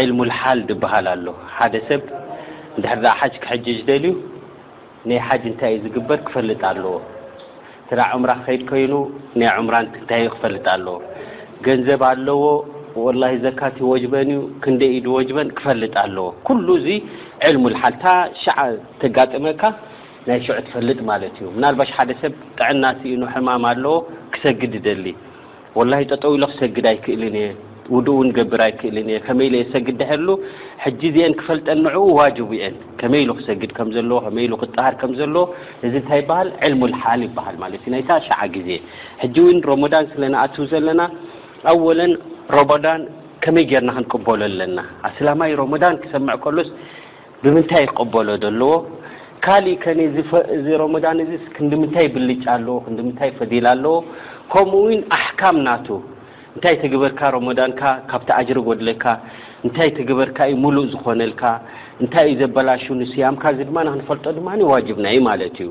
ዒልሙል ሓል ድብሃል ኣሎ ሓደ ሰብ እንድሕር ድኣ ሓጅ ክሕጅጅ ደልዩ ነይ ሓጅ እንታይ እዩ ዝግበር ክፈልጥ ኣለዎ ትራ ዑምራ ክኸይድ ከይኑ ናይ ዑምራ እንታይ እዩ ክፈልጥ ኣለዎ ገንዘብ ኣለዎ ወላሂ ዘካት ይወጅበን እዩ ክንደይ እዩ ድወጅበን ክፈልጥ ኣለዎ ኩሉ እዚ ዒልሙል ሓል እታ ሽዓ ተጋጥመካ ናይ ሽዑ ትፈልጥ ማለት እዩ ምናልባሽ ሓደ ሰብ ጥዕና ስኢኑ ሕማም ኣለዎ ክሰግድ ይደሊ ወላሂ ጠጠው ኢለ ክሰግድ ኣይክእልን እየ ውዱእ ውን ገብር ኣይክእልን እየ ከመይ ኢለ የሰግድ ድሕር እሉ ሕጂ እዚኤን ክፈልጠን ንዕኡ ዋጅቡ እየን ከመይ ኢሉ ክሰግድ ከም ዘለዎ ከመይ ኢሉ ክጠሃር ከም ዘለዎ እዚ እንታይ ይበሃል ዕልሙ ልሓል ይበሃል ማለት እዩ ናይታ ሸዓ ግዜ ሕጂ እውን ሮሞዳን ስለ ንኣትው ዘለና ኣወለን ሮሞዳን ከመይ ጌርና ክንቅበሎ ኣለና ኣስላማይ ሮሞዳን ክሰምዕ ከሎስ ብምንታይ ይቀበሎ ደለዎ ካሊእ ከ እዚ ሮሞዳን እዚስ ክንድምንታይ ብልጫ ኣለዎ ክንድምንታይ ፈዲላ ኣለዎ ከምኡ ዊን ኣሕካም ናቱ እንታይ ተግበርካ ሮሞዳንካ ካብቲ ኣጅሪ ጎድለካ እንታይ ተግበርካ እዩ ሙሉእ ዝኾነልካ እንታይ እዩ ዘበላሹ ንስያምካ እዚ ድማ ንክንፈልጦ ድማ ዋጅብና እዩ ማለት እዩ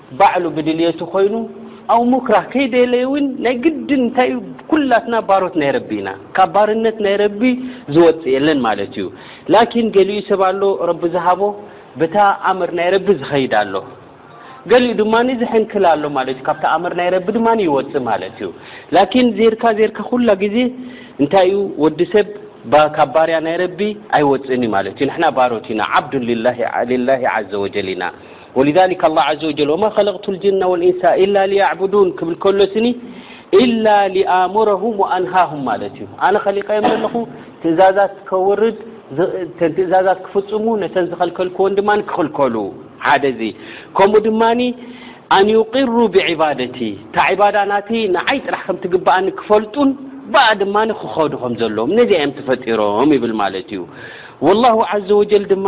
ባዕሉ ብድልየቱ ኮይኑ ኣው ሙክራህ ከይደለየ ውን ናይ ግድን እንታይ እዩ ኩላትና ባሮት ናይ ረቢ ኢና ካብ ባርነት ናይ ረቢ ዝወፅእ የለን ማለት እዩ ላኪን ገሊኡ ሰብ ኣሎ ረቢ ዝሃቦ ብታ ኣምር ናይ ረቢ ዝኸይድ ኣሎ ገሊኡ ድማ ዝሕንክል ኣሎ ማለት እዩ ካብታ ኣምር ናይ ረቢ ድማ ይወፅእ ማለት እዩ ላኪን ዜርካ ዜርካ ኩላ ግዜ እንታይ እዩ ወዲ ሰብ ካብ ባርያ ናይ ረቢ ኣይወፅእን እዩ ማለት እዩ ንሕና ባሮት ኢና ዓብዱን ሊላሂ ዓዘ ወጀል ኢና ወሊዛሊከ ኣላህ ዓዘ ወጀል ወማ ኸለቅቱል ጅነ ወልኢንሳ ኢላ ሊያዕቡዱን ክብል ከሎ ስኒ ኢላ ሊኣሙረሁም ወኣንሃሁም ማለት እዩ። ኣነ ኸሊቀዮም ዘለኹ ትእዛዛት ከውርድ እተን ትእዛዛት ክፍጽሙ ነተን ዝኸልከልክዎን ድማ ክኽልከሉ ሓደ እዚ ከምኡ ድማ ኣን ዩቅሩ ብዕባደቲ እታ ዕባዳ ናተይ ንዓይ ጥራሕ ከም ትግብኣኒ ክፈልጡን ብኣ ድማ ክኸዱ ከም ዘለዎም ነዚኣ እዮም ተፈጢሮም ይብል ማለት እዩ። ወላሁ ዓዘ ወጀል ድማ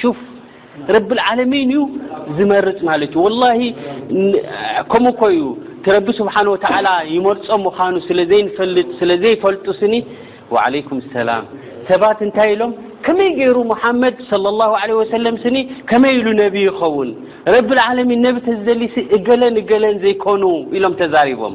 ሹፍ ረብልዓለሚን እዩ ዝመርፅ ማለት እዩ ወላሂ ከምኡ እኮ እዩ እቲ ረቢ ስብሓን ወተዓላ ይመርፆ ምዃኑ ስለ ዘይንፈልጥ ስለ ዘይፈልጡ ስኒ ወዓለይኩም ሰላም ሰባት እንታይ ኢሎም ከመይ ገይሩ ሙሓመድ صለ ላሁ ለ ወሰለም ስኒ ከመይ ኢሉ ነቢ ይኸውን ረብልዓለሚን ነቢ ተዝደሊሲ እገለን እገለን ዘይኮኑ ኢሎም ተዛሪቦም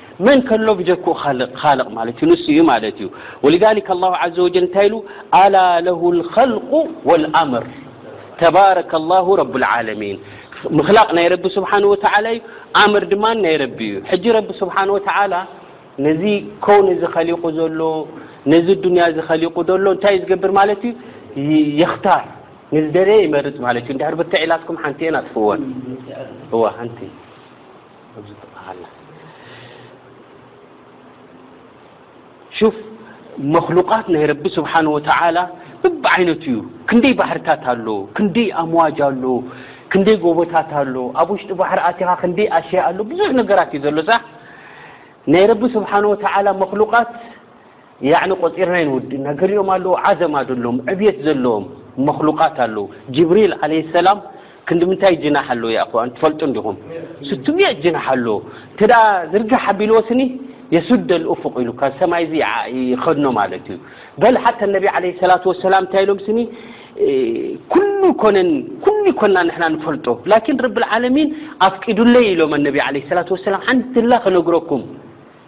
الله ل له الخلق الر ه ه ሹፍ መክሉቃት ናይ ረቢ ስብሓን ወተላ ብብ ዓይነት እዩ ክንደይ ባሕርታት ኣሎ ክንደይ ኣምዋጅ ኣሎ ክንደይ ጎቦታት ኣሎ ኣብ ውሽጢ ባሕሪ ኣትኻ ክንደይ ኣሸያ ኣሎ ብዙሕ ነገራት እዩ ዘሎ ሳ ናይ ረቢ ስብሓን ወተላ መክሉቃት ያዕኒ ቆጺርና ኣይንውድእና ገሊኦም ኣለዉ ዓዘም ኣደሎም ዕብየት ዘለዎም መክሉቃት ኣለዉ ጅብሪል ዓለይሂ ሰላም ክንዲምንታይ ጅናሕ ኣለዎ ያእኽዋን ትፈልጡ እንዲኹም ስትሚእት ጅናሕ ኣለዎ እንተ ዝርግሕ ኣቢልዎ ስኒ የሱደል ኡፉቅ ኢሉ ካብ ሰማይ እዚ ይኸድኖ ማለት እዩ በል ሓታ ነቢ ዓለይሂ ሰላቱ ወሰላም እንታይ ኢሎም ስኒ ኩሉ ኮነን ኩሉ ይኮና ንሕና ንፈልጦ ላኪን ረቢ ዓለሚን ኣፍቂዱለይ ኢሎም ነቢ ዓለይሂ ሰላቱ ወሰላም ሓንቲ ላ ክነግረኩም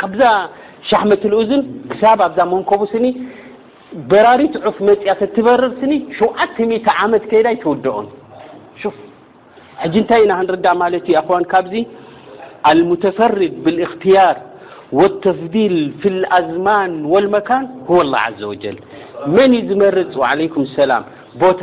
ካብዛ ሻሕመትልኡዝን ክሳብ ኣብዛ መንኮቡ ስኒ በራሪት ዑፍ መጺኣ ተትበርር ስኒ ሸውዓተ ሚእቲ ዓመት ከይዳ ኣይትውድኦን። ሹፍ ሕጂ እንታይ ኢና ክንርዳእ ማለት እዩ ኣኽዋን ካብዚ ኣልሙተፈርድ ብልእኽትያር ወተፍዲል ፊል ኣዝማን ወልመካን ሁወላህ ዓዘወጀል መን እዩ ዝመርጽ ወዓለይኩም ሰላም ቦታ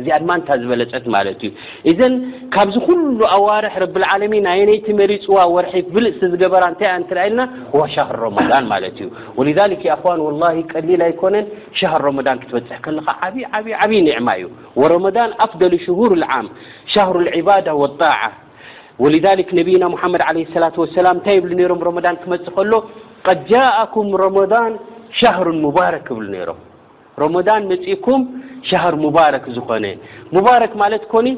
እዚኣ ድማ እንታ ዝበለጸት ማለት እዩ። ኢዘን ካብዚ ኩሉ ኣዋርሕ ረብልዓለሚን ኣየነይቲ መሪጽዋ ወርሒ ብልጽቲ ዝገበራ እንታይ እያ እንተ ኢልና ሁወ ሸህር ረመዳን ማለት እዩ። ወሊዛሊክ ያኣኽዋን ወላሂ ቀሊል ኣይኮነን ሸህር ረመዳን ክትበጽሕ ከለኻ ዓቢ ዓቢ ዓቢ ኒዕማ እዩ። ወረመዳን ኣፍደሉ ሽሁር ልዓም ሸህሩ ልዒባዳ ወጣዓ ወሊዛሊክ ነብይና ሙሓመድ ዓለይሂ ሰላቱ ወሰላም እንታይ ይብሉ ነይሮም ረመዳን ክመጽእ ከሎ ቀድ ጃኣኩም ረመዳን ሸህሩን ሙባረክ ይብሉ ነይሮም። ሮሞዳን መጺእኩም ሻህር ሙባረክ ዝኾነ ሙባረክ ማለት ኮኒ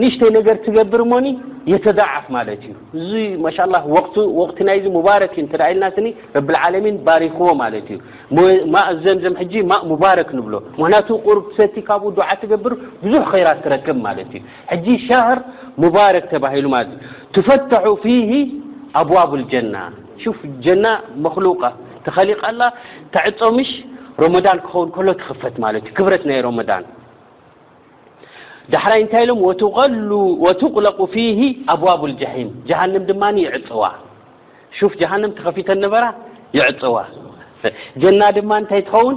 ንእሽተይ ነገር ትገብር እሞኒ የተዳዓፍ ማለት እዩ እዚ ማሻላ ወቅቱ ወቅቲ ናይዚ ሙባረክ እዩ እንተ ኢልና ስኒ ረብልዓለሚን ባሪኽዎ ማለት እዩ ማእ ዘምዘም ሕጂ ማእ ሙባረክ ንብሎ ምክንያቱ ቁርብ ትሰቲ ካብኡ ዱዓ ትገብር ብዙሕ ኸይራት ትረክብ ማለት እዩ ሕጂ ሻህር ሙባረክ ተባሂሉ ማለት እዩ ትፈተሑ ፊሂ ኣብዋቡል ጀና ሹፍ ጀና መክሉቃ ተኸሊቃ ኣላ ትዕጾ ምሽ ሮሞዳን ክኸውን ከሎ ትኽፈት ማለት እዩ ክብረት ናይ ሮሞዳን ዳሕራይ እንታይ ኢሎም ወትቀሉ ወትቁለቁ ፊሂ ኣብዋቡል ጀሂም ጀሃንም ድማ ይዕጽዋ ሹፍ ጀሃንም ተኸፊተን ነበራ ይዕጽዋ ጀና ድማ እንታይ ትኸውን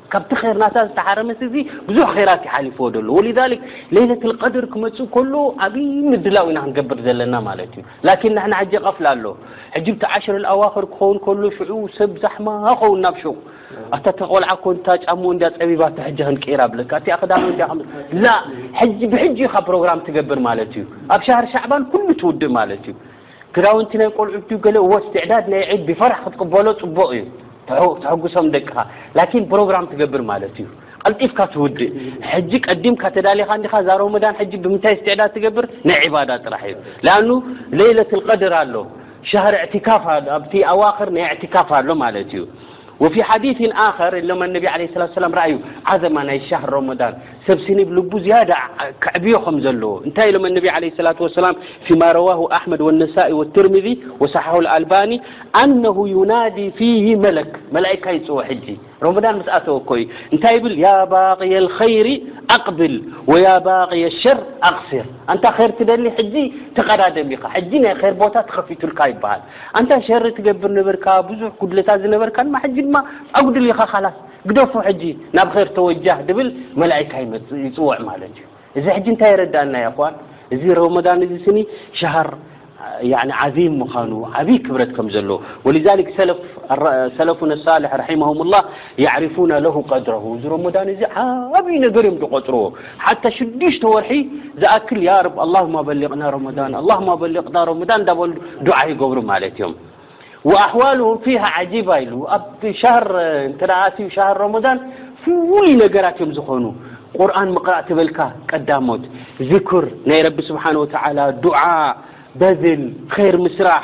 ካብቲ ኼርናታ ዝተሓረመስ እዚ ብዙሕ ኼራት እዩ ሓሊፍዎ ዘሎ ወሊዛሊክ ለይለተል ቀድር ክመጽእ ከሎ ዓብዪ ምድላው ኢና ክንገብር ዘለና ማለት እዩ ላኪን ንሕና ሕጂ ቀፍላ ኣሎ ሕጂ ብቲ ዓሽር ኣዋኽር ክኸውን ከሎ ሽዑ ሰብ ዛሕማ ኸውን ናብ ሹቕ ኣታ እታ ቆልዓ እኮ እታ ጫምኡ እንድያ ጸቢባቶ ሕጂ ክንቅይራ ብለካ እቲኣ ክዳኑ እንድያ ከም ላ ሕጂ ብሕጂ ኢኻ ፕሮግራም ትገብር ማለት እዩ ኣብ ሻህር ሻዕባን ኩሉ ትውድእ ማለት እዩ ክዳውንቲ ናይ ቆልዑት ድዩ ገለ እዎ እስትዕዳድ ናይ ዒድ ብፈራሕ ክትቅበሎ ጽቡቅ እዩ ተሐጉሶም ደቅኻ ላኪን ፕሮግራም ትገብር ማለት እዩ ቀልጢፍካ ትውድእ ሕጂ ቀዲምካ ተዳሊኻ እንዲኻ እዛ ሮመዳን ሕጂ ብምንታይ እስትዕዳድ ትገብር ናይ ዒባዳ ጥራሕ እዩ ለኣኑ ለይለት ልቀድር ኣሎ ሻህር እዕትካፍ ኣብቲ ኣዋኽር ናይ እዕትካፍ ኣሎ ማለት እዩ ወፊ ሓዲሲን ኣኸር እሎም ኣነቢ ዓለይሂ ሰላቱ ወሰላም ረኣዩ ዓዘማ ናይ ሻህር ሮሞዳን ሰብ ስኒብ ልቡ ዝያዳ ከዕብዮ ከም ዘለዎ እንታይ ኢሎም ኣነቢ ዓለይሂ ሰላቱ ወሰላም ፊማ ረዋሁ ኣሕመድ ወነሳኢ ወትርሚዚ ወሰሓሁ ልኣልባኒ ኣነሁ ዩናዲ ፊሂ መለክ መላኢካ ይፅውዕ ሕጂ ሮሞዳን ምስ ኣተወ እኮ እዩ እንታይ ይብል ያ ባቅየ ልኸይሪ ኣቅብል ወያ ባቅየ ሸር ኣቅሲር ኣንታ ኸይር ትደሊ ሕጂ ተቀዳደም ኢኻ ሕጂ ናይ ኸይር ቦታ ተኸፊቱልካ ይበሃል ኣንታይ ሸሪ ትገብር ነበርካ ብዙሕ ጉድለታት ዝነበርካ ድማ ሕጂ ድማ ኣጉድል ኢካ ካላስ ግደፎ ሕጂ ናብ ኼር ተወጃህ ድብል መላኢካ ይመጽእ ይጽውዕ ማለት እዩ እዚ ሕጂ እንታይ የረዳኣና የኣኽዋን እዚ ሮመዳን እዚ ስኒ ሸሃር ያኒ ዓዚም ምኻኑ ዓቢ ክብረት ከም ዘለዎ ወሊዛሊክ ሰለፍ ሰለፉን ሳልሕ ረሒማሁሙላህ ያዕሪፉነ ለሁ ቀድረሁ እዚ ሮሞዳን እዚ ዓብይ ነገር እዮም ዝቆፅርዎ ሓታ ሽዱሽተ ወርሒ ዝኣክል ያረብ ኣላሁማ በሊቅና ሮሞዳን ኣላሁማ በሊቅና ሮሞዳን እንዳበሉ ዱዓ ይገብሩ ማለት እዮም ወኣሕዋሉሁም ፊሃ ዓጂባ ኢሉ ኣብ ሻህር እንተ ኣትዩ ሻህር ሮሞዳን ፍሉይ ነገራት እዮም ዝኾኑ ቁርኣን ምቕራእ ትበልካ ቀዳሞት ዚክር ናይ ረቢ ስብሓን ወተዓላ ዱዓ በዝል ኸይር ምስራሕ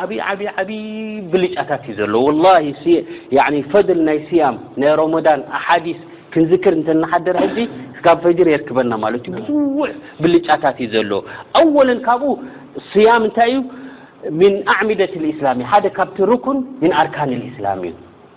ዓቢ ዓቢ ዓቢ ብልጫታት እዩ ዘሎ ወላሂ ያኒ ፈድል ናይ ስያም ናይ ሮሞዳን ኣሓዲስ ክንዝክር እንተ ንሓድር ሕጂ እስካብ ፈጅር የርክበና ማለት እዩ ብዙሕ ብልጫታት እዩ ዘሎ ኣወለን ካብኡ ስያም እንታይ እዩ ምን ኣዕሚደት ልእስላም ሓደ ካብቲ ሩኩን ምን ኣርካን ልእስላም እዩ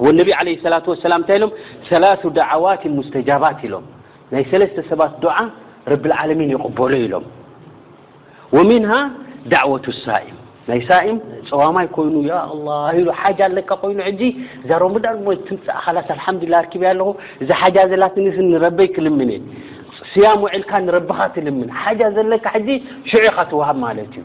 እወ ነቢ ዓለይሂ ሰላቱ ወሰላም እንታይ ኢሎም? ሰላሱ ደዓዋትን ሙስተጃባት ኢሎም፣ ናይ ሰለስተ ሰባት ዱዓ ረቢልዓለሚን ይቕበሎ ኢሎም። ወሚንሃ ደዕወቱ ሳኢም፣ ናይ ሳኢም፣ ጸዋማይ፣ ኮይኑ ያ ኣላህ ኢሉ ሓጃ ኣለካ ኮይኑ ሕጂ እዛ ሮሞዳን እሞ ትምጻእ ኻላስ ኣልሓምዱሊላህ ኣርኪበያ ኣለኹ እዛ ሓጃ ዘላትኒስ ንረበይ ክልምን እየ ስያም ውዒልካ ንረብኻ ትልምን ሓጃ ዘለካ ሕጂ ሽዑ ኢኻ ትወሃብ ማለት እዩ።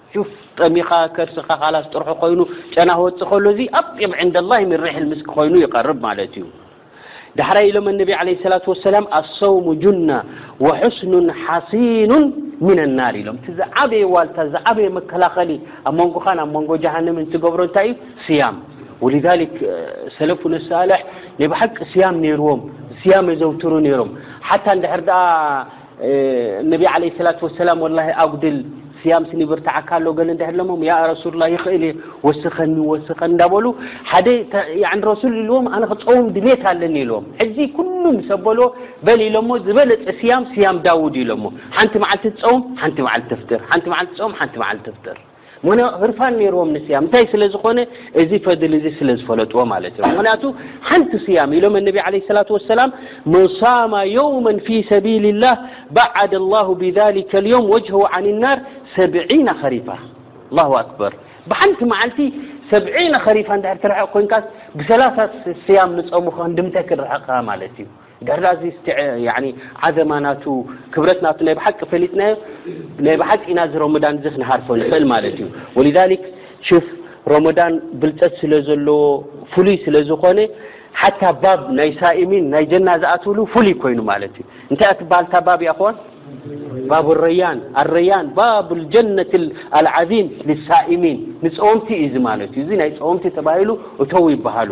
ሹፍ ጠሚኻ ከርስኻ ካላስ ጥርሑ ኮይኑ ጨና ክወጽእ ከሎ እዚ ኣጥይብ ዕንደ ላህ ሚን ሪሕ ልምስክ ኮይኑ ይቀርብ ማለት እዩ። ዳሕራይ ኢሎም ኣነቢ ዓለይሂ ሰላቱ ወሰላም ኣሰውሙ ጁና ወሑስኑን ሓሲኑን ሚነ ናር ኢሎም እቲ ዝዓበየ ዋልታ ዝዓበየ መከላኸሊ ኣብ መንጎኻን ኣብ መንጎ ጀሃነምን እትገብሮ እንታይ እዩ ስያም ወሊዛሊክ ሰለፉነ ሳልሕ ናይ ብሓቂ ስያም ነይርዎም ስያም የዘውትሩ ነይሮም ሓታ እንድሕር ደኣ ነቢ ዓለይሂ ሰላቱ ወሰላም ወላሂ ኣጉድል ስያም ስኒ ብርትዓካ ኣሎ ገለ እንድሕር ኢሎሞም ያ ረሱሉላህ ይኽእል እየ ወስኸኒ ወስኸኒ እንዳበሉ ሓደ ተ- ያዕኒ ረሱል ኢልዎም ኣነ ክፀውም ድሌት ኣለኒ ኢልዎም ሕጂ ኩሉ ምስ ኣበልዎ በል ኢሎሞ ዝበለፀ ስያም ስያም ዳውድ ኢሎሞ ሓንቲ መዓልቲ ትፀውም ሓንቲ መዓልቲ ትፍጥር ሓንቲ መዓልቲ ትፀውም ሓንቲ መዓልቲ ትፍጥር ሞና ህርፋን ነይርዎም ንስያም እንታይ ስለ ዝኾነ እዚ ፈድል እዚ ስለ ዝፈለጥዎ ማለት እዮም ምክንያቱ ሓንቲ ስያም ኢሎም ነቢ ለ ሰላት ወሰላም መሳማ የውመን ፊ ሰቢል ላህ በዓድ ላሁ ብሊከ ልዮም ወጅሁ ዓን ናር ሰብዒና ከሪፋ ላሁ ኣክበር ብሓንቲ መዓልቲ ሰብዒና ከሪፋ እንድሕር ትርሕቕ ኮንካስ ብሰላሳ ስያም ንፀሙ ክንዲ ምንታይ ክንርሕቕካ ማለት እዩ ጋርዳ እዚ እስቲ ያኒ ዓዘማ ናቱ ክብረት ናቱ ናይ ብሓቂ ፈሊጥናዮ ናይ ብሓቂ ኢና እዚ ሮሞዳን እዚ ክንሃርፎ ንኽእል ማለት እዩ ወሊዛሊክ ሹፍ ሮሞዳን ብልፀት ስለ ዘለዎ ፍሉይ ስለ ዝኾነ ሓታ ባብ ናይ ሳኢሚን ናይ ጀና ዝኣትውሉ ፍሉይ ኮይኑ ማለት እዩ እንታይ እያ ትበሃል እታ ባብ ያኹዋን ባብ ረያን ኣረያን ባብ ልጀነት ኣልዓዚም ልሳኢሚን ንፀወምቲ እዩ እዚ ማለት እዩ እዚ ናይ ፀወምቲ ተባሂሉ እተው ይበሃሉ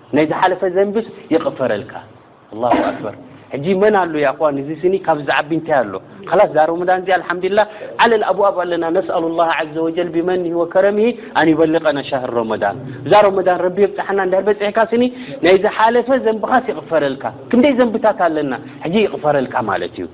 ናይ ዝሓለፈ ዘንብስ ይቕፈረልካ ኣላሁ ኣክበር ሕጂ መን ኣሉ ያእኽዋን እዚ ስኒ ካብዚ ዝዓቢ እንታይ ኣሎ ኸላስ እዛ ሮመዳን እዚኣ ኣልሓምዱሊላህ ዓለል ኣብዋብ ኣለና ነስኣሉ ላህ ዓዘ ወጀል ብመንሂ ወከረምሂ ኣን ይበልቀና ሻህር ሮመዳን እዛ ሮመዳን ረቢ የብፅሓና እንድሕር በፂሕካ ስኒ ናይ ዝሓለፈ ዘንብኻስ ይቕፈረልካ ክንደይ ዘንብታት ኣለና ሕጂ ይቕፈረልካ ማለት እዩ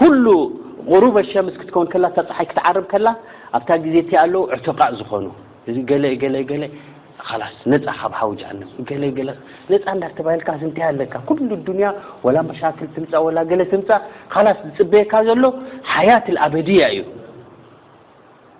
ኩሉ ቁሩበ ሸምስ ክትከውን ከላ እታ ጸሓይ ክትዓርብ ከላ ኣብታ ግዜ እቲኣ ኣለዉ ዑተቃእ ዝኾኑ እዚ ገለ እገለ እገለ ኻላስ ነጻ ካብ ሓዊ ጀሃነም እገለ እገለ ነጻ እንዳተባሂልካስ እንታይ ኣለካ ኩሉ ዱንያ ወላ መሻክል ትምጻእ ወላ ገለ ትምጻእ ኻላስ ዝጽበየካ ዘሎ ሓያት ኣልኣበድያ እዩ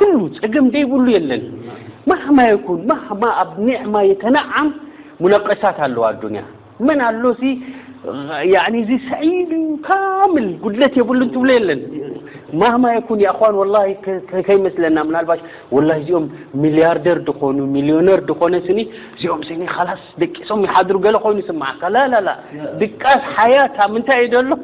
ኩሉ ጸገም ደይብሉ የለን ማህማ የኩን ማህማ ኣብ ኒዕማ የተናዓም ሙነቀሳት ኣለዋ ኣዱንያ መን ኣሎ እዚ ያኒ እዚ ሰዒድ እዩ ካምል ጉድለት የብሉን ትብሎ የለን ማህማ የኩን ያእኳን ወላሂ ከይመስለና ምናልባሽ ወላሂ እዚኦም ሚልያርደር ድኾኑ ሚልዮነር ድኾነ ስኒ እዚኦም ስኒ ኻላስ ደቂሶም ይሓድሩ ገለ ኮይኑ ይስምዓካ ላላላ ድቃስ ሓያት ኣብ ምንታይ እዩ ዘሎ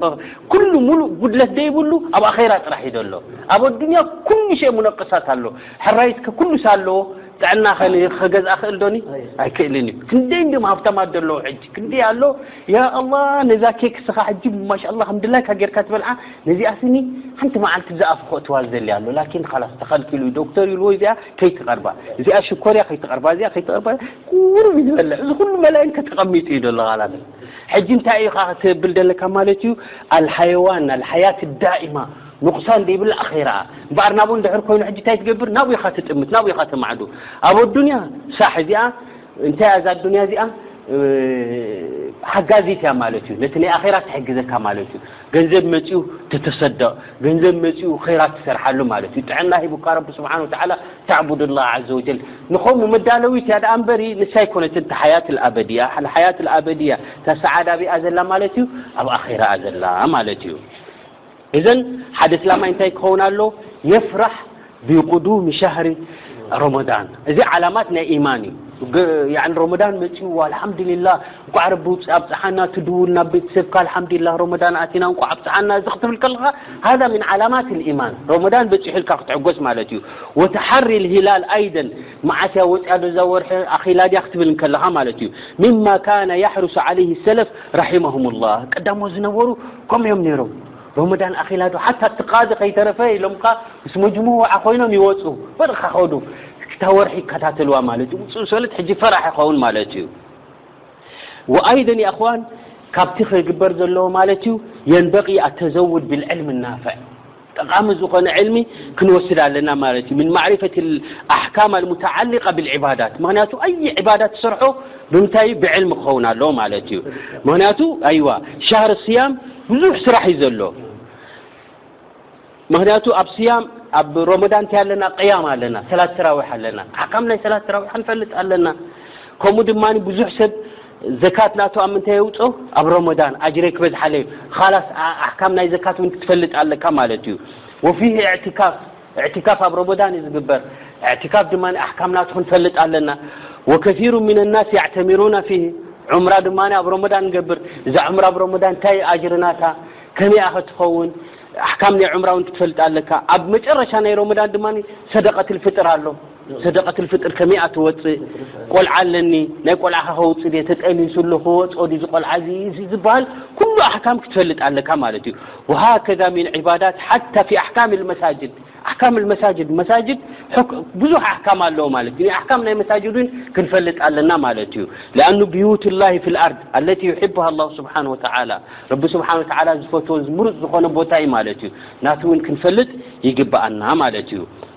ኩሉ ሙሉእ ጉድለት ዘይብሉ ኣብ ኣኼራ ጥራሕ እዩ ዘሎ ኣብ ኣዱንያ ኩሉ ሸ ሙነቅሳት ኣሎ ሕራይስከ ኩሉስ ኣለዎ ጥዕና ከገዝኣ ክእል ዶኒ ኣይክእልን እዩ ክንደይ እንዲም ሃብታማት ዘለዎ ሕጂ ክንደይ ኣሎ ያ ኣላ ነዛ ኬክ ስኻ ሕጂ ማሻላ ከምድላይካ ጌርካ ትበልዓ ነዚኣ ስኒ ሓንቲ መዓልቲ ብዛኣፍ ክእትዋ ዝደሊ ኣሎ ላኪን ካላስ ተኸልኪሉ ዶክተር ኢልዎ እዚኣ ከይትቐርባ እዚኣ ሽኮርያ ከይትቐርባ እዚኣ ከይትቐርባ ኩሉ እዩ ዝበልዕ እዚ ኩሉ መላይን ከ ተቀሚጡ እዩ ደሎ ቃላትን ሕጂ እንታይ እዩ ከ ክትብል ደለካ ማለት እዩ ኣልሓየዋን ኣልሓያት ዳኢማ ኑቅሳን ደይብላ ኣኼራኣ እምበኣር ናብኡ እንድሕር ኮይኑ ሕጂ እንታይ ትገብር ናብኡ ኢካ ትጥምት ናብኡ ኢካ ተማዕዱ ኣብ ኣዱንያ ሳሕ እዚኣ እንታይ እያ እዛ ኣዱንያ እዚኣ ሓጋዚት እያ ማለት እዩ ነቲ ናይ ኣኼራ ትሕግዘካ ማለት እዩ ገንዘብ መጺኡ ተተሰደቕ ገንዘብ መጺኡ ኼራት ትሰርሓሉ ማለት እዩ። ጥዕና ሂቡካ ረቢ ስብሓነሁ ወተዓላ ተዕቡዱላህ ዓዘ ወጀል ንኸምኡ መዳለዊት እያ ደኣ እምበሪ ንሳ ኣይኮነትን እታ ሓያተል ኣበድያ ሓያተል ኣበድያ እታ ሰዓዳ ኣበይ'ያ ዘላ ማለት እዩ ኣብ ኣኼራ እያ ዘላ ማለት እዩ። እዘን ሓደ እስላማይ እንታይ ክኸውን ኣለዎ የፍራሕ ቢቁዱሚ ሻህሪ ሮሞዳን እዚ ዓላማት ናይ ኢማን እዩ። ያኒ ሮሞዳን መጺኡ ኣልሓምዲሊላህ እንቋዕ ረቢ ውጽእ ኣብጽሓና ትድውል ናብ ቤተሰብካ ኣልሓምዲሊላህ ሮሞዳን ኣቲና እንቋዕ ኣብጽሓና እዚ ክትብል ከለኻ ሃዛ ምን ዓላማት ልኢማን ሮሞዳን በጺሑልካ ክትዕጎስ ማለት እዩ። ወተሓሪ ልሂላል ኣይደን መዓስ እያ ወጺኣ ዶ እዛ ወርሒ ኣኺላ ድያ ክትብል እንከለኻ ማለት እዩ። ምማ ካነ ያሕርሱ ዓለይሂ ሰለፍ ረሒመሁሙላህ ቀዳሞት ዝነበሩ ከምኡ እዮም ነይሮም። ሮመዳን ኣኺላ ዶ ሓታ እቲ ቃዲ ከይተረፈ ኢሎምካ ምስ መጅሙዓ ኮይኖም ይወጹ በልካ ከዱ ክታ ወርሒ ይከታተልዋ ማለት እዩ ውጹእ ሰለት ሕጂ ፈራሕ ይኸውን ማለት እዩ ወኣይደን የእኽዋን ካብቲ ክግበር ዘለዎ ማለት እዩ የንበቂ ኣተዘውድ ብልዕልም ናፍዕ ጠቃሚ ዝኾነ ዕልሚ ክንወስድ ኣለና ማለት እዩ ምን ማዕሪፈት ኣሕካም ኣልሙተዓሊቃ ብልዕባዳት ምክንያቱ ኣይ ዕባዳ ትሰርሖ ብምንታይ ብዕልሚ ክኸውን ኣለዎ ማለት እዩ ምክንያቱ ኣይዋ ሻህር ስያም ብዙሕ ስራሕ እዩ ዘሎ ምክንያቱ ኣብ ስያም ኣብ ሮመዳን እንታይ ኣለና ቅያም ኣለና ሰላት ተራዊሕ ኣለና ኣሕካም ናይ ሰላት ተራዊሕ ንፈልጥ ኣለና ከምኡ ድማ ብዙሕ ሰብ ዘካት ናቱ ኣብ ምንታይ የውፅኦ ኣብ ሮመዳን ኣጅረይ ክበዝሓለ እዩ ካላስ ኣሕካም ናይ ዘካት እውን ክትፈልጥ ኣለካ ማለት እዩ ወፊህ እዕትካፍ እዕቲካፍ ኣብ ረመዳን እዩ ዝግበር እዕቲካፍ ድማ ኣሕካም ናቱ ክንፈልጥ ኣለና ወከሲሩ ሚነ ናስ ያዕተሚሩና ፊሂ ዑምራ ድማ ኣብ ረመዳን ንገብር እዛ ዑምራ ኣብ ረመዳን እንታይ እዩ ኣጅሪ ናታ ከመይ እያ ከትኸውን ኣሕካም ናይ ዑምራ እውን ክትፈልጥ ኣለካ ኣብ መጨረሻ ናይ ረመዳን ድማ ሰደቀትል ፍጥር ኣሎ ሰደቀትልፍጥር ከመይ እያ ትወፅእ? ቆልዓ ኣለኒ ናይ ቆልዓኻ ከውፅእ ድየ? ተጠኒሱ ኣሎ ክወፅኦ ድዩ እዚ ቆልዓ እዚ? እዚ ዝበሃል ኩሉ ኣሕካም ክትፈልጥ ኣለካ ማለት እዩ። ወሃከዛ ሚን ዒባዳት ሓታ ፊ ኣሕካም ልመሳጅድ ኣሕካም ልመሳጅድ መሳጅድ ብዙሕ ኣሕካም ኣለዎ ማለት እዩ። ኣሕካም ናይ መሳጅድ እውን ክንፈልጥ ኣለና ማለት እዩ። ሊኣኑ ብዩት ላሂ ፊ ልኣርድ ኣለቲ ዩሕብሃ ላሁ ስብሓነ ወተዓላ ረቢ ስብሓነ ወተዓላ ዝፈትዎ ምሩፅ ዝኾነ ቦታ እዩ ማለት እዩ። ናቱ እውን ክንፈልጥ ይግበኣና ማለት እዩ።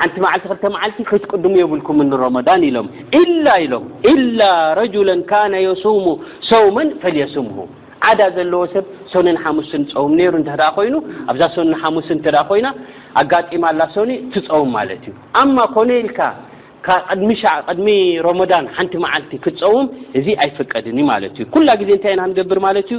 ሓንቲ መዓልቲ ክልተ መዓልቲ ክትቅድሙ የብልኩምን ንሮመዳን ኢሎም ኢላ ኢሎም ኢላ ረጁለን ካነ የሱሙ ሰውመን ፈልየሱምሁ ዓዳ ዘለዎ ሰብ ሶንን ሓሙስን ፀውም ነይሩ እንተ ኮይኑ ኣብዛ ሶኒ ሓሙስ እንተ ኮይና ኣጋጢማ ኣላ ሶኒ ትፀውም ማለት እዩ ኣማ ኮነ ኢልካ ቅድሚ ሻዕ ቅድሚ ሮመዳን ሓንቲ መዓልቲ ክትፀውም እዚ ኣይፍቀድን እዩ ማለት እዩ ኩላ ግዜ እንታይ ኢና ክንገብር ማለት እዩ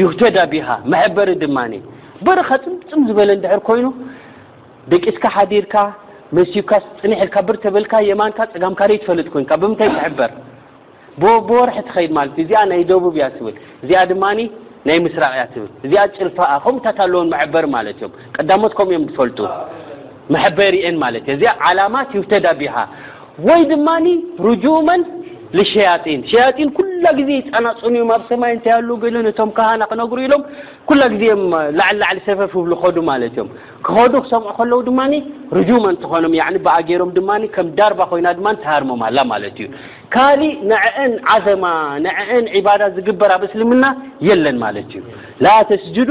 ዩህተዳ ቢሃ መሐበሪ ድማ በረኻ ፅምፅም ዝበለ እንድሕር ኮይኑ ደቂስካ ሓዲርካ መሲዩካ ፅንሕ ኢልካ ብር ተበልካ የማንካ ፀጋምካ ዘይትፈልጥ ኮይንካ ብምንታይ ትሕበር ብወርሒ ትኸይድ ማለት እዚኣ ናይ ደቡብ እያ ትብል እዚኣ ድማ ናይ ምስራቅ እያ ትብል እዚኣ ጭልፋ እያ ከምኡታት ኣለዎን መዐበሪ ማለት እዮም ቀዳሞት ከምኡ እዮም ዝፈልጡ መሕበሪኤን ማለት እየ እዚኣ ዓላማት ዩህተዳ ቢሃ ወይ ድማ ርጁመን ልሸያጢን ሸያጢን ኩላ ግዜ ይፀናፅኑ እዮም ኣብ ሰማይ እንታይ ኣሎ ገለ ነቶም ካህና ክነግሩ ኢሎም ኩላ ግዜ እዮም ላዕሊ ላዕሊ ሰፈፍ ይብሉ ኸዱ ማለት እዮም ክኸዱ ክሰምዑ ከለዉ ድማ ርጁመን ትኾኖም ያዕኒ ብኣ ገይሮም ድማ ከም ዳርባ ኮይና ድማ ትሃርሞም ኣላ ማለት እዩ ካሊእ ንዕአን ዓዘማ ንዕአን ዒባዳ ዝግበር ኣብ እስልምና የለን ማለት እዩ ላ ተስጅዱ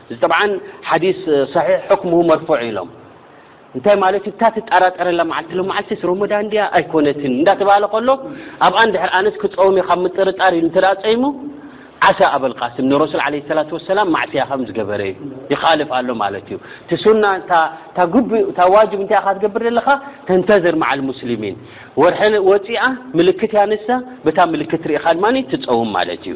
እዚ ጠብዓን ሓዲስ ሰሒሕ ሕክምሁ መርፉዕ ኢሎም። እንታይ ማለት እዩ እታ ትጣራጠረላ መዓልቲ ሎም መዓልቲስ ሮሞዳን ድያ ኣይኮነትን እንዳተባህለ ከሎ ኣብኣ እንድሕር ኣነስ ክፀውም እየ ካብ ምጥርጣር ኢሉ እንተ ፀይሙ ዓሳ ኣበልቃስም ንረሱል ዓለይሂ ሰላቱ ወሰላም ማዕስያ ከም ዝገበረ እዩ ይኻልፍ ኣሎ ማለት እዩ እቲ ሱና እታ እታ ግቡእ እታ ዋጅብ እንታይ ኢኻ ትገብር ዘለኻ ተንተዝር መዓል ሙስሊሚን ወርሒ ወፂኣ ምልክት እያ ንሳ በታ ምልክት ርኢኻ ድማ ትፀውም ማለት እዩ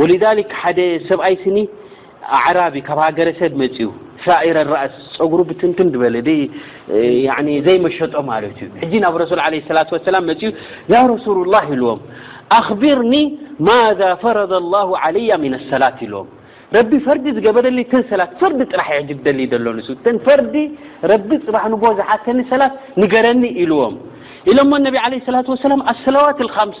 ወሊዛሊክ ሓደ ሰብኣይ ስኒ ኣዕራቢ ካብ ሃገረሰብ መጺኡ ሳኢረ ኣራእስ ጸጉሩ ብትንትን ዝበለ ደይ ያኒ ዘይመሸጦ ማለት እዩ ሕጂ ናብ ረሱል ዓለይሂ ሰላቱ ወሰላም መጺኡ ያ ረሱሉላህ ኢልዎም ኣኽቢርኒ ማዛ ፈረደ ኣላሁ ዓለያ ሚን ኣሰላት ኢልዎም ረቢ ፈርዲ ዝገበረሊ ተን ሰላት ፈርዲ ጥራሕ ሕጂ ደሊ ዘሎ ንሱ ተን ፈርዲ ረቢ ጽባሕ ንጎ ዝሓተኒ ሰላት ንገረኒ ኢልዎም ኢሎሞ ነቢ ዓለይሂ ሰላቱ ወሰላም ኣሰላዋት ልኻምስ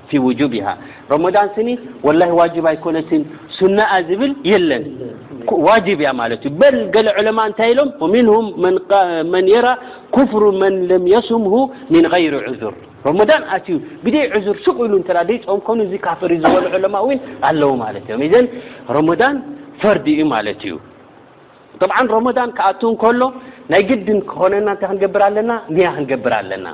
ፊ ውጁብሃ ሮሞዳን ስኒ ወላሂ ዋጅብ ኣይኮነትን ሱና'ያ ዝብል የለን ዋጅብ እያ ማለት እዩ በል ገለ ዑለማእ እንታይ ኢሎም ወሚንሁም መን የራ ኩፍሩ መን ለም የሱምሁ ምን ገይሪ ዑዙር ሮሞዳን ኣትዩ ብደይ ዕዙር ሱቅ ኢሉ እንተ ደይፆም ኮኑ እዚ ካፍር እዩ ዝበሉ ዕለማ እውን ኣለዉ ማለት እዮም እዘን ሮሞዳን ፈርዲ እዩ ማለት እዩ طብዓ ሮሞዳን ክኣቱ እንከሎ ናይ ግድን ክኾነና እንታይ ክንገብር ኣለና ንያ ክንገብር ኣለና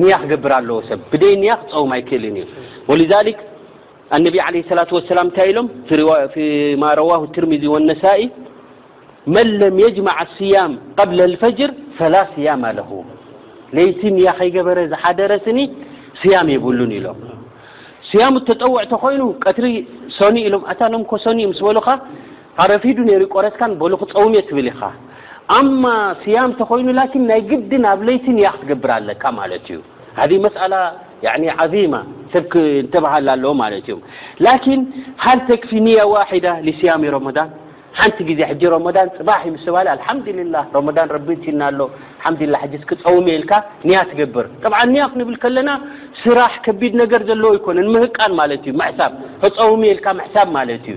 ንያ ክገብር ኣለዎ ሰብ ብደይ ንያ ክጸውም ኣይክእልን እዩ ወሊዛሊክ ኣነቢ ዓለይሂ ሰላቱ ወሰላም እንታይ ኢሎም ፊማ ረዋሁ ትርሚዚ ወነሳኢ መን ለም የጅማዕ ኣስያም ቀብለ ልፈጅር ፈላ ስያማ ለሁ ለይቲ ንያ ከይገበረ ዝሓደረ ስኒ ስያም የብሉን ኢሎም ስያም ተጠውዕ ተኮይኑ ቀትሪ ሰኒ ኢሎም ኣታ ሎም ኮ ሰኒ ምስ በሉካ ኣረፊዱ ነይሩ ዩ ቆረጽካን በሉ ክጸውም እየ ትብል ኢኻ ኣማ ስያም ተኾይኑ ላኪን ናይ ግድን ኣብ ለይቲ ንያ ክትገብር ኣለካ ማለት እዩ ሀዚ መስኣላ ያኒ ዓዚማ ሰብ ክንተብሃላ ኣለዎ ማለት እዩ ላኪን ሀል ተክፊ ንያ ዋሒዳ ሊስያሚ ሮሞዳን ሓንቲ ግዜ ሕጂ ሮሞዳን ጽባሕ እዩ ምስ ተባህለ ኣልሓምዲሊላህ ሮሞዳን ረቢ እቲና ኣሎ ኣልሓምዲሊላህ ሕጂስ ክጸውም እየ ኢልካ ንያ ትገብር ጠብዓን ንያ ክንብል ከለና ስራሕ ከቢድ ነገር ዘለዎ ኣይኮነን ምህቃን ማለት እዩ ምሕሳብ ክጸውም እየ ኢልካ ምሕሳብ ማለት እዩ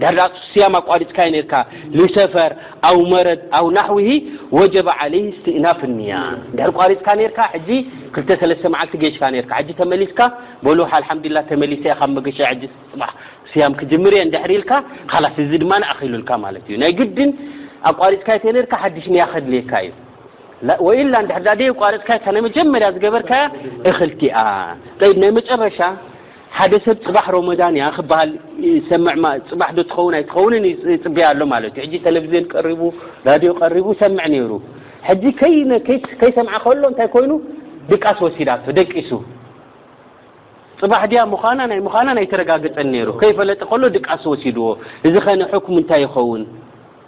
ድሕሪ ድኣ ስያም ኣቋሪጽካዮ ኔርካ ሊሰፈር ኣው መረድ ኣው ናሕዊሂ ወጀበ ዓለይሂ እስትእናፍ ንያ ድሕሪ ቋሪጽካ ኔርካ ሕጂ ክልተ ሰለስተ መዓልቲ ጌሽካ ኔርካ ሕጂ ተመሊስካ በሉ ኣልሓምዱሊላህ ተመሊሰ ኢየ ካብ መገሻ ሕጂ ጽባሕ ስያም ክጅምር ኢየ እንድሕሪ ኢልካ ኻላስ እዚ ድማ ኣኺሉልካ ማለት ኢዩ ናይ ግድን ኣቋሪጽካዮ ተኔርካ ሓድሽ ንያ ከድልየካ ኢዩ ወኢላ እንድሕሪ ደየቋረጽካዮ እታ ናይ መጀመርያ ዝገበርካያ እኽልቲ እያ ጠይብ ናይ መጨረሻ ሓደ ሰብ ጽባሕ ሮሞዳን እያ ክበሃል ይሰምዕ ጽባሕ ዶ ትኸውን ኣይትኸውንን ይጽበያ ኣሎ ማለት እዩ ሕጂ ተለቪዝዮን ቀሪቡ ራድዮ ቀሪቡ ይሰምዕ ነይሩ ሕጂ ከይሰምዐ ከሎ እንታይ ኮይኑ ድቃስ ወሲዳቶ ደቂሱ ጽባሕ ድያ ምዃናን ኣይምዃናን ኣይተረጋገጸን ነይሩ ከይፈለጠ ከሎ ድቃስ ወሲድዎ እዚ ኸነ ሕክሙ እንታይ ይኸውን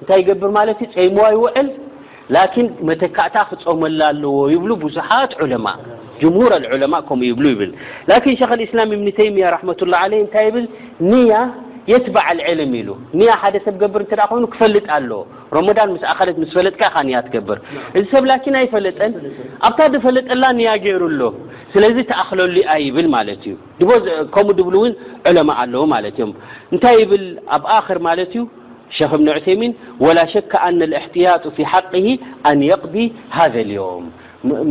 እንታይ ይገብር ማለት እዩ ጸይምዋ ይውዕል ላኪን መተካእታ ክጾመላ ኣለዎ ይብሉ ብዙሓት ዑለማ ጅምሁር ኣልዑለማ ከምኡ ይብሉ ይብል ላኪን ሸኽ ልእስላም እብኒ ተይምያ ራሕመቱላ ዓለይ እንታይ ይብል ንያ የትባዕ ኣልዕልም ኢሉ ንያ ሓደ ሰብ ገብር እንተ ኮይኑ ክፈልጥ ኣለዎ ሮሞዳን ምስ ኣኸለት ምስ ፈለጥካ ኢኻ ንያ ትገብር እዚ ሰብ ላኪን ኣይፈለጠን ኣብታ ዝፈለጠላ ንያ ገይሩ ኣሎ ስለዚ ተኣኽለሉ እያ ይብል ማለት እዩ ድቦ ከምኡ ድብሉ እውን ዑለማእ ኣለዉ ማለት እዮም እንታይ ይብል ኣብ ኣክር ማለት እዩ ሸክ እብኒ ዑሰይሚን ወላ ሸከ ኣነ ልእሕትያጡ ፊ ሓቅሂ ኣን የቅዲ ሃዘ ልዮም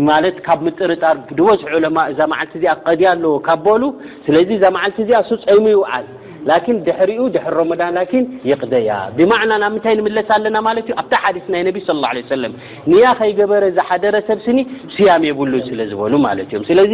ማለት ካብ ምጥርጣር ድበዝሑ ዑለማእ እዛ መዓልቲ እዚኣ ክቀድያ ኣለዎ ካብ በሉ ስለዚ እዛ መዓልቲ እዚኣ እሱ ፀይሙ ይውዓል ላኪን ድሕሪኡ ድሕሪ ሮመዳን ላኪን ይቅደያ ብማዕና ናብ ምንታይ ንምለስ ኣለና ማለት እዩ ኣብታ ሓዲስ ናይ ነቢ ስለ ላ ለ ሰለም ንያ ከይገበረ ዝሓደረ ሰብ ስኒ ስያም የብሉን ስለ ዝበሉ ማለት እዮም ስለዚ